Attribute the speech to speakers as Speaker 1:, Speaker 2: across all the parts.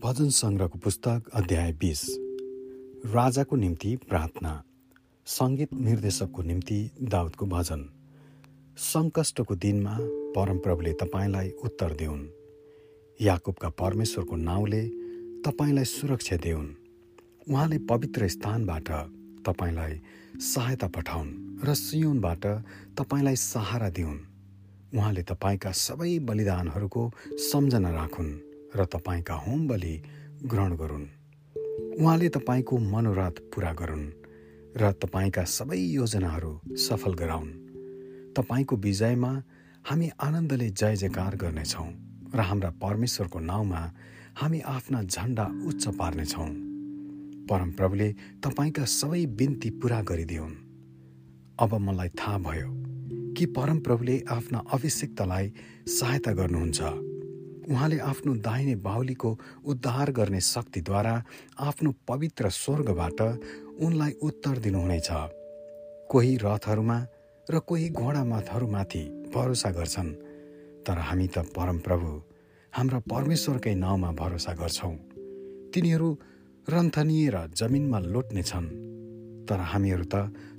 Speaker 1: भजन सङ्ग्रहको पुस्तक अध्याय बिस। राजाको निम्ति प्रार्थना सङ्गीत निर्देशकको निम्ति दाउदको भजन। सङ्कष्टको दिनमा परमप्रभुले तपाईँलाई उत्तर देऊन् याकुबका परमेश्वरको नाउँले तपाईँलाई सुरक्षा देऊन् उहाँले पवित्र स्थानबाट तपाईँलाई सहायता पठाउन् र सियोनबाट तपाईँलाई सहारा दिउन्। उहाँले तपाईँका सबै बलिदानहरूको सम्झना राखुन्। र तपाईँका होम बलि ग्रहण गरून्। उहाँले तपाईँको मनोरथ पुरा गरून् र तपाईँका सबै योजनाहरू सफल गराउन्। तपाईँको विजयमा हामी आनन्दले जय जयकार गर्नेछौँ र हाम्रा परमेश्वरको नाउँमा हामी आफ्ना झन्डा उच्च पार्नेछौँ। परमप्रभुले तपाईँका सबै बिन्ती पुरा गरिदिउन्। अब मलाई थाहा भयो कि परमप्रभुले आफ्ना अभिषेक्तलाई सहायता गर्नुहुन्छ। उहाँले आफ्नो दाहिने बाहुलीको उद्धार गर्ने शक्तिद्वारा आफ्नो पवित्र स्वर्गबाट उनलाई उत्तर दिनुहुनेछ। कोही रथहरूमा र कोही घोडामाथहरूमाथि भरोसा गर्छन् तर हामी त परमप्रभु हाम्रा परमेश्वरकै नाउँमा भरोसा गर्छौँ। तिनीहरू रन्थनिएर जमिनमा लोट्नेछन् तर हामीहरू त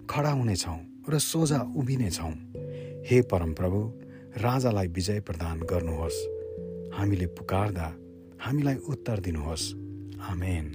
Speaker 1: खडा हुनेछौँ र सोझा उभिनेछौँ। हे परमप्रभु राजालाई विजय प्रदान गर्नुहोस्। हामीले पुकार्दा हामीलाई उत्तर दिनुहोस्। आमेन।